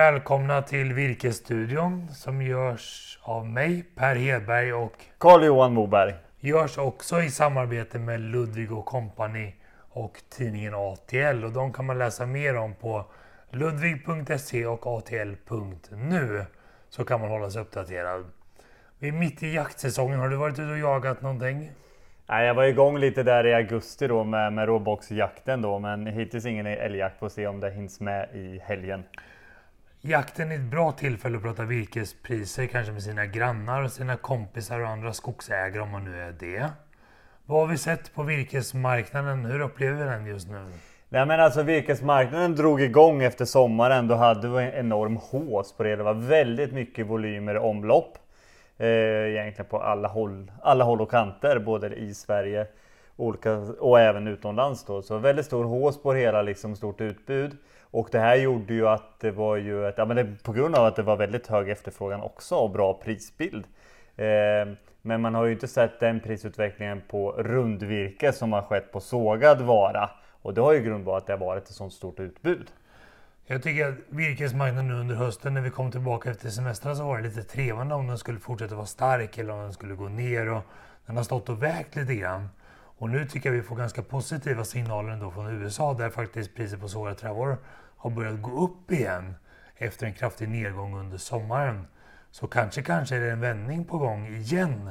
välkomna till Virkesstudion som görs av mig, Per Hedberg och Carl-Johan Moberg. Görs också i samarbete med Ludvig och Company och tidningen ATL och de kan man läsa mer om på ludvig.se och atl.nu så kan man hålla sig uppdaterad. Vi är mitt i jaktsäsongen. Har du varit ute och jagat någonting? Nej, jag var igång lite där i augusti då med, med råboxjakten då, men hittills ingen älgjakt. Får se om det hinns med i helgen. Jakten är ett bra tillfälle att prata virkespriser, kanske med sina grannar, sina kompisar och andra skogsägare om man nu är det. Vad har vi sett på virkesmarknaden? Hur upplever vi den just nu? Nej men alltså virkesmarknaden drog igång efter sommaren. Då hade vi en enorm hås på det. Det var väldigt mycket volymer i omlopp. Eh, egentligen på alla håll, alla håll och kanter, både i Sverige olika, och även utomlands. Då. Så väldigt stor hås på det hela, liksom stort utbud. Och det här gjorde ju att det var ju ett, ja, men det, på grund av att det var väldigt hög efterfrågan också och bra prisbild. Eh, men man har ju inte sett den prisutvecklingen på rundvirke som har skett på sågad vara. Och det har ju grund på att det har varit ett sådant stort utbud. Jag tycker att virkesmarknaden nu under hösten när vi kom tillbaka efter semestern så var det lite trevande om den skulle fortsätta vara stark eller om den skulle gå ner. Och den har stått och vägt lite grann. Och nu tycker jag vi får ganska positiva signaler ändå från USA där faktiskt priset på sågade trävaror har börjat gå upp igen efter en kraftig nedgång under sommaren. Så kanske, kanske är det en vändning på gång igen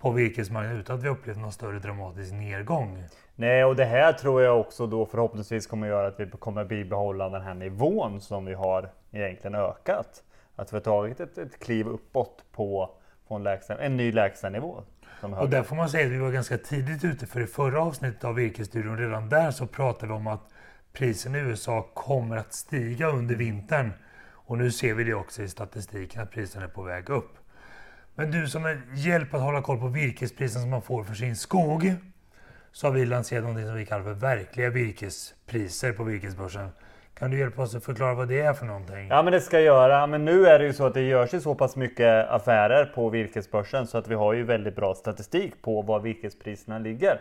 på virkesmarknaden utan att vi upplevt någon större dramatisk nedgång. Nej, och det här tror jag också då förhoppningsvis kommer göra att vi kommer bibehålla den här nivån som vi har egentligen ökat. Att vi har tagit ett, ett kliv uppåt på, på en, lägsta, en ny lägstanivå. Och där får man säga att vi var ganska tidigt ute för i förra avsnittet av Virkesstudion, redan där så pratade vi om att priserna i USA kommer att stiga under vintern. Och nu ser vi det också i statistiken att priserna är på väg upp. Men du som en hjälp att hålla koll på virkespriserna som man får för sin skog så har vi lanserat något som vi kallar för verkliga virkespriser på virkesbörsen. Kan du hjälpa oss att förklara vad det är för någonting? Ja men det ska jag göra. Men nu är det ju så att det görs ju så pass mycket affärer på virkesbörsen så att vi har ju väldigt bra statistik på var virkespriserna ligger.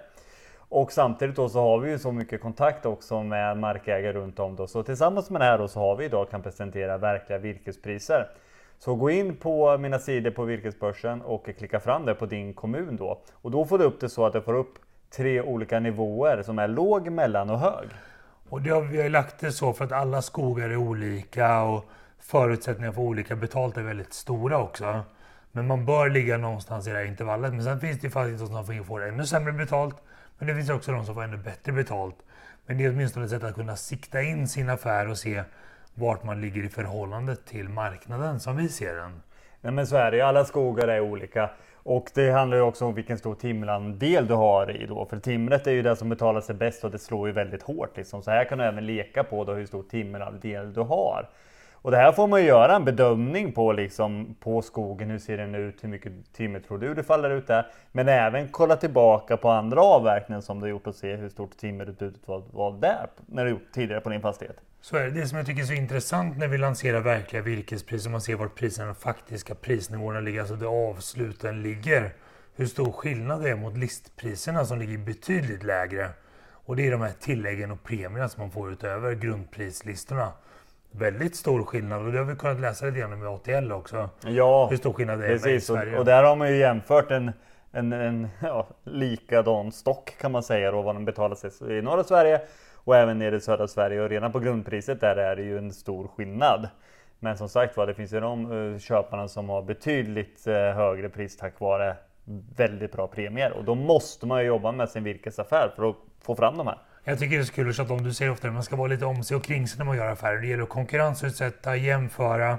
Och samtidigt då så har vi ju så mycket kontakt också med markägare runt om då. Så tillsammans med det här då så har vi idag kan presentera verkliga virkespriser. Så gå in på mina sidor på virkesbörsen och klicka fram det på din kommun då. Och då får du upp det så att du får upp tre olika nivåer som är låg, mellan och hög. Och det har, vi har lagt det så för att alla skogar är olika och förutsättningarna för olika betalt är väldigt stora också. Men man bör ligga någonstans i det här intervallet. Men sen finns det ju faktiskt de som får ännu sämre betalt. Men det finns också de som får ännu bättre betalt. Men det är åtminstone ett sätt att kunna sikta in sin affär och se vart man ligger i förhållande till marknaden som vi ser den. Nej men så är det alla skogar är olika. Och det handlar ju också om vilken stor timmerandel du har i då. För timret är ju det som betalar sig bäst och det slår ju väldigt hårt. Liksom. Så här kan du även leka på då hur stor timmerandel du har. Och det här får man ju göra en bedömning på, liksom, på skogen. Hur ser den ut? Hur mycket timmer tror du det faller ut där? Men även kolla tillbaka på andra avverkningar som du har gjort och se hur stort timmerutbudet var, var där när du gjort tidigare på din fastighet. Så är det. det som jag tycker är så intressant när vi lanserar verkliga virkespriser, man ser var priserna, de faktiska prisnivåerna ligger, alltså där avsluten ligger. Hur stor skillnad det är mot listpriserna som ligger betydligt lägre. Och det är de här tilläggen och premierna som man får utöver grundprislistorna väldigt stor skillnad och det har vi kunnat läsa lite grann med ATL också. Ja, hur stor skillnad det är precis. i Sverige. Och, där har man ju jämfört en, en, en ja, likadan stock kan man säga då vad den betalar sig i norra Sverige och även nere i södra Sverige och redan på grundpriset där är det ju en stor skillnad. Men som sagt var, det finns ju de eh, köparna som har betydligt eh, högre pris tack vare väldigt bra premier och då måste man ju jobba med sin virkesaffär för att få fram de här. Jag tycker det är så kul att om du säger ofta att man ska vara lite om sig och kring sig när man gör affärer. Det gäller att konkurrensutsätta, jämföra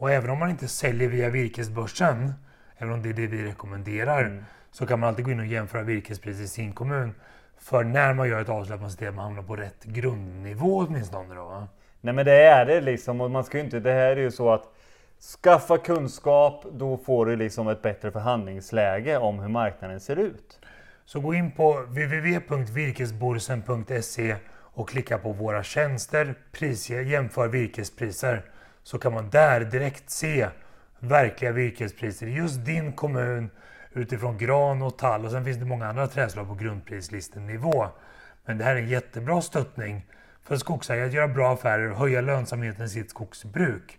och även om man inte säljer via virkesbörsen, även om det är det vi rekommenderar, mm. så kan man alltid gå in och jämföra virkespris i sin kommun. För när man gör ett avslut man ser att man hamnar på rätt grundnivå åtminstone. Då, Nej men det är det liksom och man ska inte, det här är ju så att Skaffa kunskap, då får du liksom ett bättre förhandlingsläge om hur marknaden ser ut. Så gå in på www.virkesborsen.se och klicka på våra tjänster, priser, jämför virkespriser. Så kan man där direkt se verkliga virkespriser i just din kommun utifrån gran och tall och sen finns det många andra träslag på grundprislistenivå. Men det här är en jättebra stöttning för skogsägare att göra bra affärer och höja lönsamheten i sitt skogsbruk.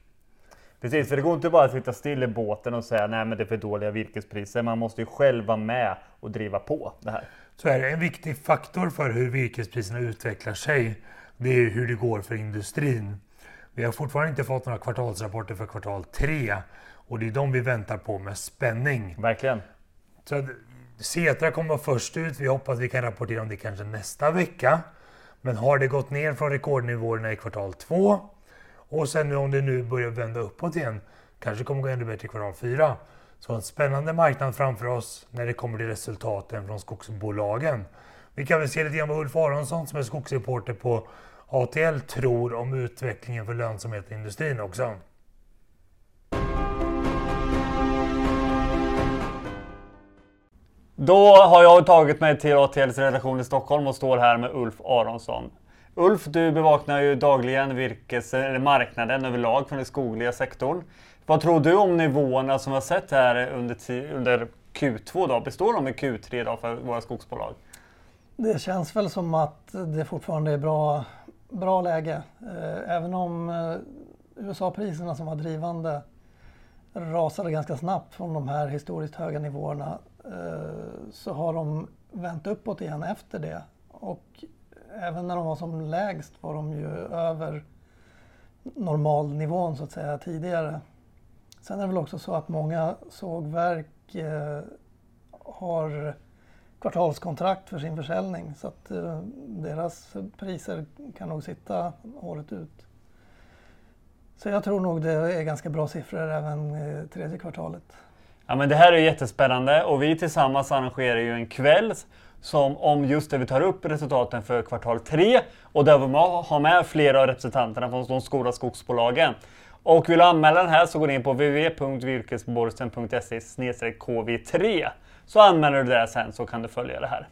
Precis, för det går inte bara att sitta still i båten och säga nej men det är för dåliga virkespriser. Man måste ju själv vara med och driva på det här. Så är det. En viktig faktor för hur virkespriserna utvecklar sig, det är hur det går för industrin. Vi har fortfarande inte fått några kvartalsrapporter för kvartal 3 och det är de vi väntar på med spänning. Verkligen. Så att Setra kommer vara först ut. Vi hoppas vi kan rapportera om det kanske nästa vecka. Men har det gått ner från rekordnivåerna i kvartal två och sen nu om det nu börjar vända uppåt igen, kanske kommer gå ännu bättre i kvartal fyra. Så en spännande marknad framför oss när det kommer till resultaten från skogsbolagen. Vi kan väl se lite grann vad Ulf Aronsson som är skogsreporter på ATL tror om utvecklingen för lönsamheten i industrin också. Då har jag tagit mig till ATLs redaktion i Stockholm och står här med Ulf Aronsson. Ulf, du bevakar ju dagligen virkes, eller marknaden överlag från den skogliga sektorn. Vad tror du om nivåerna som vi har sett här under, under Q2? Då? Består de i Q3 då för våra skogsbolag? Det känns väl som att det fortfarande är bra, bra läge. Eh, även om eh, USA-priserna som var drivande rasade ganska snabbt från de här historiskt höga nivåerna Eh, så har de vänt uppåt igen efter det. Och även när de var som lägst var de ju över normalnivån så att säga tidigare. Sen är det väl också så att många sågverk eh, har kvartalskontrakt för sin försäljning så att eh, deras priser kan nog sitta året ut. Så jag tror nog det är ganska bra siffror även eh, tredje kvartalet. Ja, men det här är jättespännande och vi tillsammans arrangerar ju en kväll som om just det vi tar upp resultaten för kvartal 3 och där vi har med flera av representanterna från de stora skogsbolagen. Och vill du anmäla den här så går du in på www.virkesborsten.se kv3 så anmäler du det sen så kan du följa det här.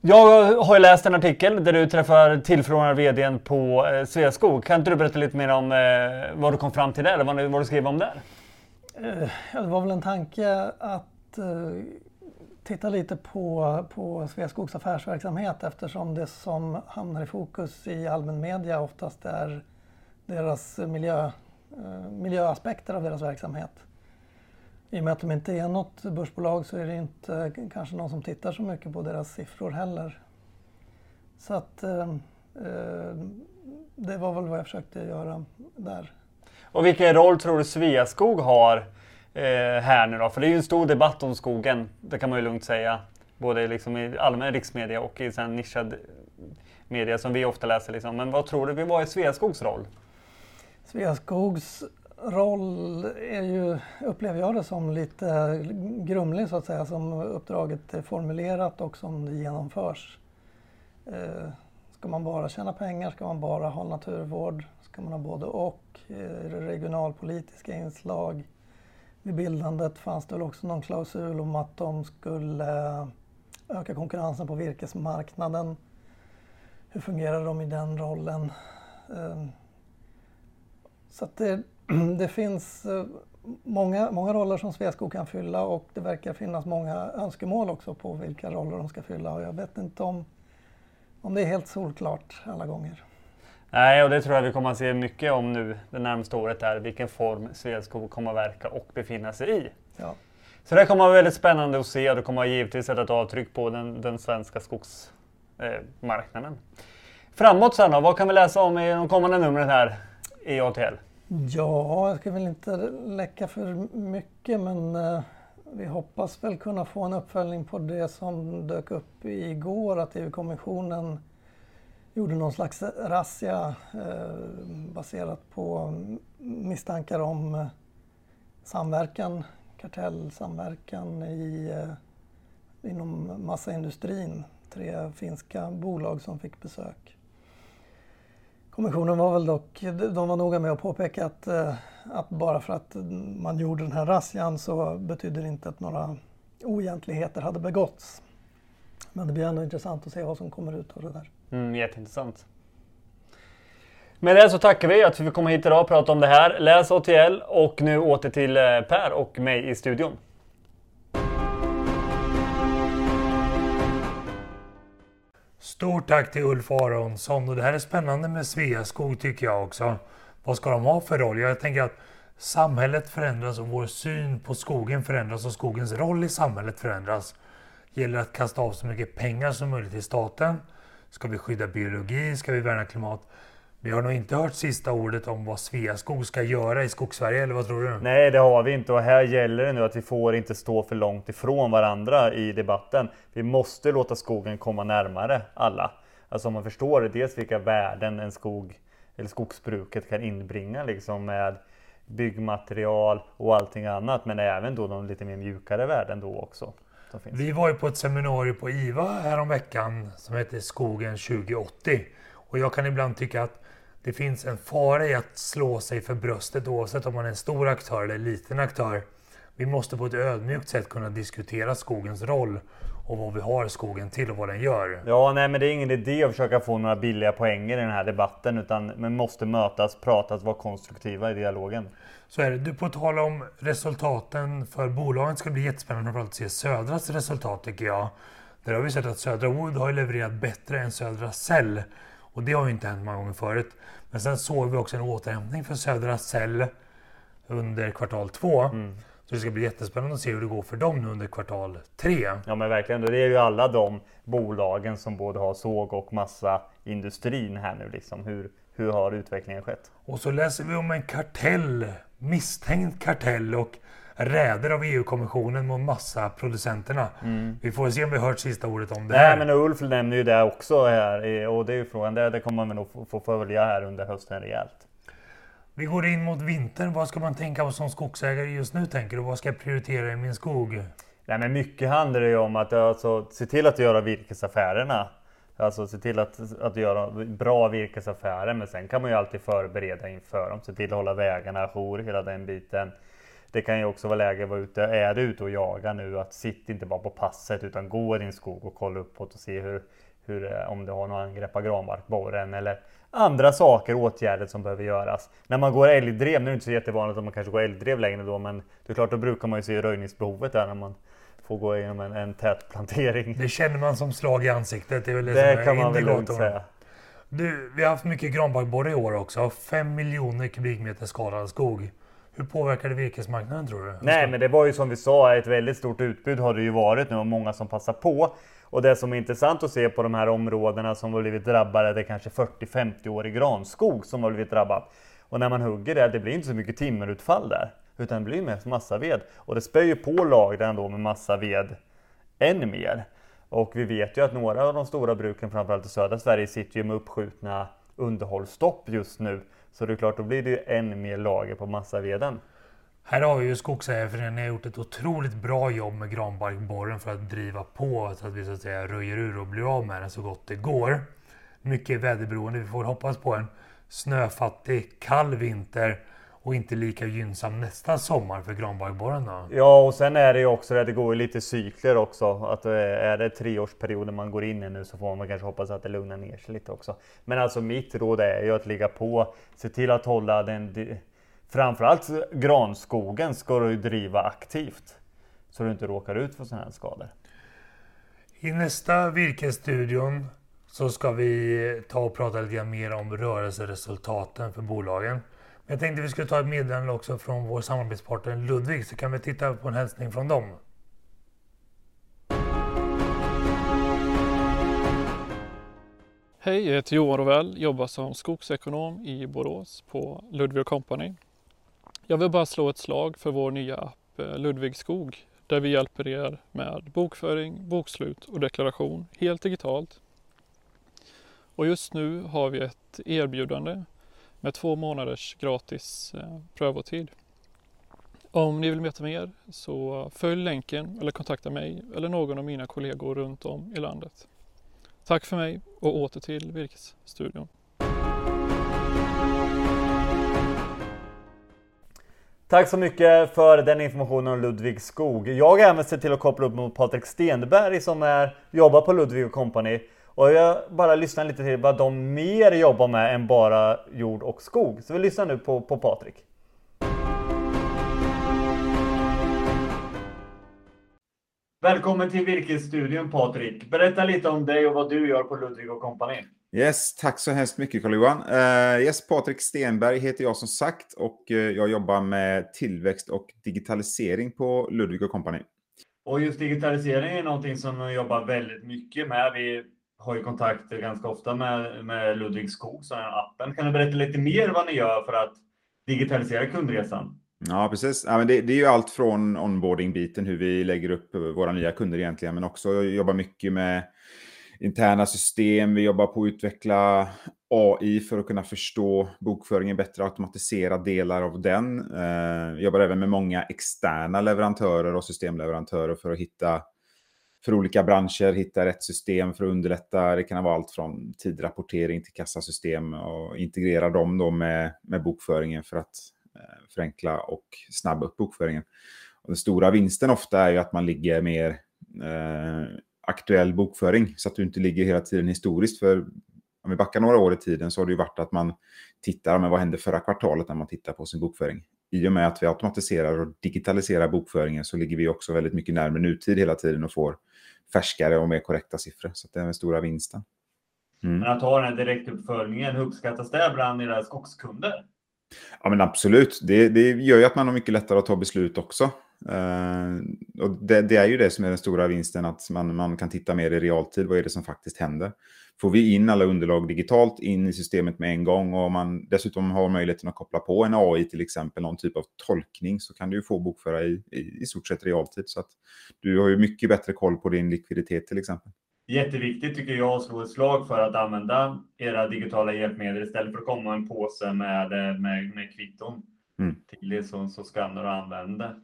Jag har ju läst en artikel där du träffar tillförordnade VDn på eh, Sveaskog. Kan inte du berätta lite mer om eh, vad du kom fram till där, vad du skrev om där? Eh, ja, det var väl en tanke att eh, titta lite på, på Sveaskogs affärsverksamhet eftersom det som hamnar i fokus i allmän media oftast är deras miljö, eh, miljöaspekter av deras verksamhet. I och med att de inte är något börsbolag så är det inte kanske någon som tittar så mycket på deras siffror heller. Så att eh, eh det var väl vad jag försökte göra där. Och vilken roll tror du Sveaskog har eh, här nu då? För det är ju en stor debatt om skogen, det kan man ju lugnt säga. Både liksom i allmän riksmedia och i sen nischad media som vi ofta läser. Liksom. Men vad tror du, vad är Sveaskogs roll? Sveaskogs roll är ju, upplever jag det som lite grumlig så att säga, som uppdraget är formulerat och som det genomförs. Eh, ska man bara tjäna pengar? Ska man bara ha naturvård? Ska man ha både och? Eh, regionalpolitiska inslag? Vid bildandet fanns det väl också någon klausul om att de skulle eh, öka konkurrensen på virkesmarknaden. Hur fungerar de i den rollen? Ehm, så så det, det finns eh, många, många roller som Sveaskog kan fylla och det verkar finnas många önskemål också på vilka roller de ska fylla och jag vet inte om, om det är helt solklart alla gånger. Nej, och det tror jag vi kommer att se mycket om nu det närmaste året, är vilken form Sveaskog kommer att verka och befinna sig i. Ja. Så det kommer att vara väldigt spännande att se och det kommer givetvis sätta ett avtryck på den, den svenska skogsmarknaden. Eh, Framåt sen då, vad kan vi läsa om i de kommande numren här i ATL? Ja, jag ska väl inte läcka för mycket men eh, vi hoppas väl kunna få en uppföljning på det som dök upp igår att EU-kommissionen gjorde någon slags razzia eh, baserat på misstankar om eh, samverkan, kartellsamverkan i, eh, inom massaindustrin. Tre finska bolag som fick besök. Kommissionen var väl dock, de var noga med att påpeka att, eh, att bara för att man gjorde den här razzian så betyder det inte att några oegentligheter hade begåtts. Men det blir ändå intressant att se vad som kommer ut av det där. Mm, jätteintressant. Med det så tackar vi att vi fick komma hit idag och prata om det här. Läs ATL och nu åter till eh, Per och mig i studion. Stort tack till Ulf Aronsson och det här är spännande med Sveaskog tycker jag också. Vad ska de ha för roll? Jag tänker att Samhället förändras och vår syn på skogen förändras och skogens roll i samhället förändras. Det Gäller att kasta av så mycket pengar som möjligt till staten. Ska vi skydda biologi? Ska vi värna klimat? Vi har nog inte hört sista ordet om vad Sveaskog ska göra i Skogssverige, eller vad tror du? Nej, det har vi inte och här gäller det nu att vi får inte stå för långt ifrån varandra i debatten. Vi måste låta skogen komma närmare alla. Alltså om man förstår dels vilka värden en skog eller skogsbruket kan inbringa liksom med byggmaterial och allting annat, men även då de lite mer mjukare värden då också. Vi var ju på ett seminarium på IVA häromveckan som heter Skogen 2080 och jag kan ibland tycka att det finns en fara i att slå sig för bröstet oavsett om man är en stor aktör eller en liten aktör. Vi måste på ett ödmjukt sätt kunna diskutera skogens roll och vad vi har skogen till och vad den gör. Ja, nej, men det är ingen idé att försöka få några billiga poänger i den här debatten utan man måste mötas, pratas, vara konstruktiva i dialogen. Så är det. Du, på tal om resultaten för bolagen ska bli jättespännande framförallt att se Södras resultat tycker jag. Där har vi sett att Södra Wood har levererat bättre än Södra Cell. Och det har ju inte hänt många gånger förut. Men sen såg vi också en återhämtning för Södra Cell under kvartal två. Mm. Så det ska bli jättespännande att se hur det går för dem nu under kvartal tre. Ja men verkligen, det är ju alla de bolagen som både har såg och massaindustrin här nu liksom. Hur, hur har utvecklingen skett? Och så läser vi om en kartell, misstänkt kartell och räder av EU-kommissionen mot massaproducenterna. Mm. Vi får se om vi hört sista ordet om det Nej, här. men Ulf nämner ju det också här och det är ju frågan, det, det kommer man nog få följa här under hösten rejält. Vi går in mot vintern. Vad ska man tänka på som skogsägare just nu tänker du? Vad ska jag prioritera i min skog? Nej, men mycket handlar det ju om att alltså, se till att göra virkesaffärerna. Alltså se till att, att göra bra virkesaffärer. Men sen kan man ju alltid förbereda inför dem. Se till att hålla vägarna ajour, hela den biten. Det kan ju också vara läge att vara ute. Är du ute och jagar nu, att sitt inte bara på passet utan gå i din skog och kolla uppåt och se hur, hur, eh, om du har några angrepp av granbarkborren eller andra saker, åtgärder som behöver göras. När man går älgdrev, nu är det inte så jättevanligt att man kanske går älgdrev längre då, men det är klart då brukar man ju se röjningsbehovet där när man får gå igenom en, en tät plantering. Det känner man som slag i ansiktet. Det, är väl det, det kan man väl lugnt säga. Du, vi har haft mycket granbarkborre i år också. 5 miljoner kubikmeter skadad skog. Hur påverkar det virkesmarknaden tror du? Nej, men det var ju som vi sa, ett väldigt stort utbud har det ju varit nu och många som passar på. Och det som är intressant att se på de här områdena som har blivit drabbade, det är kanske 40-50-årig granskog som har blivit drabbat. Och när man hugger det, det blir inte så mycket timmerutfall där, utan det blir mest massaved. Och det spär ju på lagren då med massaved än mer. Och vi vet ju att några av de stora bruken, framförallt i södra Sverige, sitter ju med uppskjutna underhållsstopp just nu. Så det är klart, då blir det ju än mer lager på massaveden. Här har ju Skogsägareföreningen gjort ett otroligt bra jobb med granbarkborren för att driva på så att vi så att säga röjer ur och blir av med den så gott det går. Mycket väderberoende. Vi får hoppas på en snöfattig, kall vinter och inte lika gynnsam nästa sommar för granbarkborren då? Ja, och sen är det ju också det, det går ju lite cykler också. Att eh, är det treårsperioden man går in i nu så får man kanske hoppas att det lugnar ner sig lite också. Men alltså mitt råd är ju att ligga på, se till att hålla den Framförallt granskogen ska du driva aktivt. Så du inte råkar ut för sådana här skador. I nästa virkesstudion så ska vi ta och prata lite mer om rörelseresultaten för bolagen. Jag tänkte vi skulle ta ett meddelande också från vår samarbetspartner Ludvig så kan vi titta på en hälsning från dem. Hej, jag heter Johan Rovell, jobbar som skogsekonom i Borås på Ludvig Company. Jag vill bara slå ett slag för vår nya app eh, Ludvig Skog där vi hjälper er med bokföring, bokslut och deklaration helt digitalt. Och just nu har vi ett erbjudande med två månaders gratis eh, prövotid. Om ni vill veta mer så följ länken eller kontakta mig eller någon av mina kollegor runt om i landet. Tack för mig och åter till Virkesstudion. Tack så mycket för den informationen om Ludvig Skog. Jag har även sett till att koppla upp mot Patrik Stenberg som är, jobbar på Ludvig Company. Och jag bara lyssnar lite till vad de mer jobbar med än bara jord och skog. Så vi lyssnar nu på, på Patrik. Välkommen till Virkesstudion Patrik. Berätta lite om dig och vad du gör på Ludvig Company. Yes, tack så hemskt mycket Carl-Johan. Uh, yes, Patrik Stenberg heter jag som sagt och uh, jag jobbar med tillväxt och digitalisering på Ludvig Company. Och just digitalisering är någonting som vi jobbar väldigt mycket med. Vi har ju kontakter ganska ofta med, med Ludvig Skog, så appen. Kan du berätta lite mer vad ni gör för att digitalisera kundresan? Ja, precis. Ja, men det, det är ju allt från onboarding-biten, hur vi lägger upp våra nya kunder egentligen, men också jobbar mycket med interna system. Vi jobbar på att utveckla AI för att kunna förstå bokföringen bättre, automatisera delar av den. Eh, jobbar även med många externa leverantörer och systemleverantörer för att hitta för olika branscher, hitta rätt system för att underlätta. Det kan vara allt från tidrapportering till kassasystem och integrera dem då med, med bokföringen för att eh, förenkla och snabba upp bokföringen. Och den stora vinsten ofta är ju att man ligger mer eh, aktuell bokföring så att du inte ligger hela tiden historiskt. För om vi backar några år i tiden så har det ju varit att man tittar, men vad hände förra kvartalet när man tittar på sin bokföring? I och med att vi automatiserar och digitaliserar bokföringen så ligger vi också väldigt mycket närmare nutid hela tiden och får färskare och mer korrekta siffror. Så det är den stora vinsten. Mm. Men att ha den direktuppföljningen, uppskattas det bland era skogskunder? Ja men absolut, det, det gör ju att man har mycket lättare att ta beslut också. Uh, och det, det, är ju det som är den stora vinsten, att man, man kan titta mer i realtid. Vad är det som faktiskt händer? Får vi in alla underlag digitalt in i systemet med en gång och man dessutom har möjligheten att koppla på en AI, till exempel någon typ av tolkning, så kan du få bokföra i, i, i stort sett realtid. Så att du har ju mycket bättre koll på din likviditet till exempel. Jätteviktigt tycker jag att slå ett slag för att använda era digitala hjälpmedel istället för att komma en påse med, med, med kvitton mm. till det som så skannar och använder.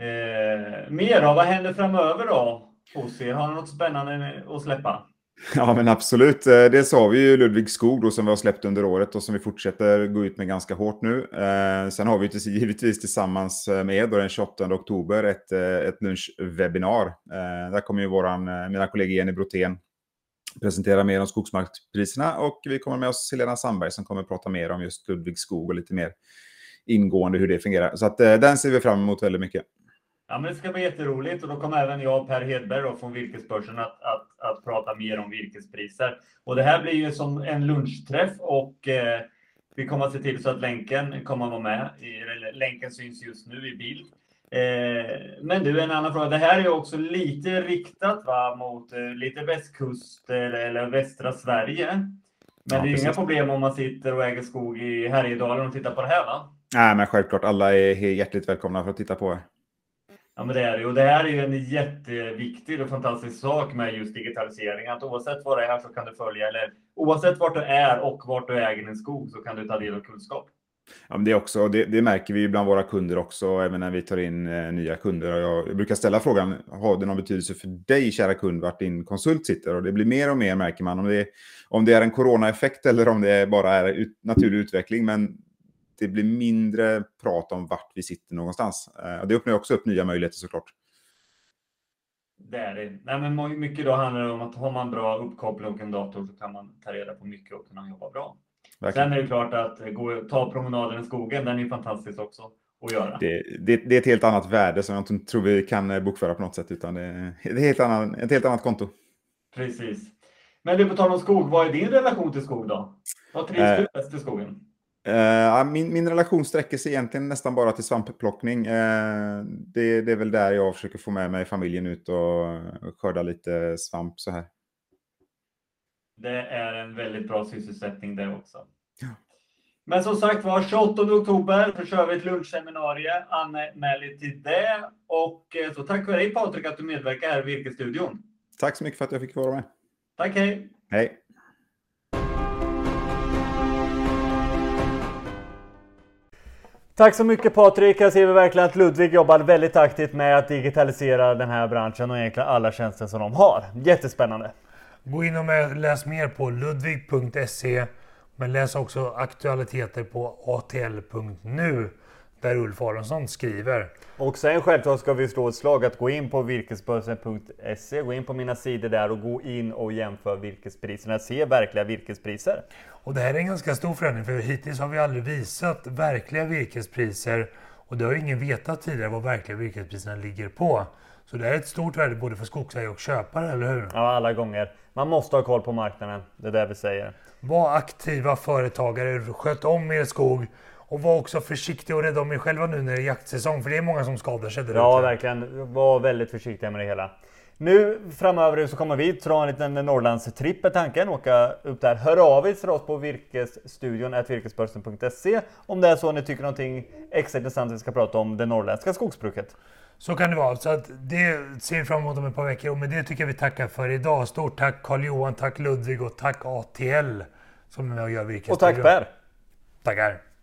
Eh, mer då? Vad händer framöver då hos er? Har ni något spännande att släppa? Ja men absolut. Eh, det Dels har vi ju Ludvig Skog då, som vi har släppt under året och som vi fortsätter gå ut med ganska hårt nu. Eh, sen har vi givetvis tillsammans med då, den 28 oktober ett, eh, ett lunchwebinar. Eh, där kommer ju våran, eh, mina kollegor Jenny Brotén presentera mer om skogsmarkspriserna och vi kommer med oss Helena Sandberg som kommer prata mer om just Ludvig Skog och lite mer ingående hur det fungerar. Så att, den ser vi fram emot väldigt mycket. Ja, men det ska bli jätteroligt och då kommer även jag och Per Hedberg då från Virkesbörsen att, att, att prata mer om virkespriser. Och det här blir ju som en lunchträff och eh, vi kommer att se till så att länken kommer att vara med. I, länken syns just nu i bild. Eh, men du, en annan fråga. Det här är ju också lite riktat va, mot eh, lite västkust eller, eller västra Sverige. Men ja, det är precis. inga problem om man sitter och äger skog i Härjedalen och tittar på det här va? Nej, men självklart. Alla är hjärtligt välkomna för att titta på det. Ja, men det är det. Och det här är ju en jätteviktig och fantastisk sak med just digitalisering. Att oavsett vad det är så kan du följa, eller oavsett vart du är och vart du äger din skog så kan du ta del av kunskap. Ja, men det, också, det, det märker vi bland våra kunder också, även när vi tar in eh, nya kunder. Jag, jag, brukar ställa frågan, har det någon betydelse för dig, kära kund, vart din konsult sitter? Och det blir mer och mer, märker man, om det, om det är en coronaeffekt eller om det bara är ut, naturlig utveckling. Men det blir mindre prat om vart vi sitter någonstans. Eh, det öppnar också upp nya möjligheter såklart. Det är det. Nej, men mycket då handlar det om att har man bra uppkoppling och en dator så kan man ta reda på mycket och kunna jobba bra. Verkligen. Sen är det klart att gå, ta promenaden i skogen, den är fantastisk också att göra. Det, det, det, är ett helt annat värde som jag inte tror vi kan eh, bokföra på något sätt, utan det är ett helt annat, ett helt annat konto. Precis. Men du, på tal om skog, vad är din relation till skog då? Vad trivs äh, du bäst i skogen? Uh, min, min relation sträcker sig egentligen nästan bara till svampplockning. Uh, det, det, är väl där jag försöker få med mig familjen ut och skörda lite svamp så här. Det är en väldigt bra sysselsättning det också. Ja. Men som sagt var, 28 oktober så kör vi ett lunchseminarium. Anmäl dig till det. Och eh, så tack för dig Patrik att du medverkar här i Virkesstudion. Tack så mycket för att jag fick vara med. Tack, hej. Hej. Tack så mycket Patrik. Här ser vi verkligen att Ludvig jobbar väldigt aktivt med att digitalisera den här branschen och egentligen alla tjänster som de har. Jättespännande. Gå in och läs mer på ludvig.se men läs också aktualiteter på atl.nu där Ulf Aronsson skriver. Och sen självklart ska vi slå ett slag att gå in på virkesbörsen.se, gå in på mina sidor där och gå in och jämför virkespriserna, se verkliga virkespriser. Och det här är en ganska stor förändring för hittills har vi aldrig visat verkliga virkespriser och det har ingen vetat tidigare vad verkliga virkespriserna ligger på. Så det är ett stort värde både för skogsägare och köpare, eller hur? Ja, alla gånger. Man måste ha koll på marknaden. Det är det vi säger. Var aktiva företagare, sköt om er skog och var också försiktiga och rädda om er själva nu när det är jaktsäsong. För det är många som skadar sig där Ja, verkligen. Var väldigt försiktiga med det hela. Nu framöver så kommer vi dra en liten Norrlandstripp är tanken. Åka upp där. Hör av er till oss på virkesstudion virkesbörsen.se om det är så ni tycker någonting extra intressant vi ska prata om det norrländska skogsbruket. Så kan det vara. Så att det ser vi fram emot om ett par veckor. Och med det tycker jag vi tackar för idag. Stort tack Carl-Johan, tack Ludvig och tack ATL som är med och gör Och Virkesstudion. tack Per! Tackar.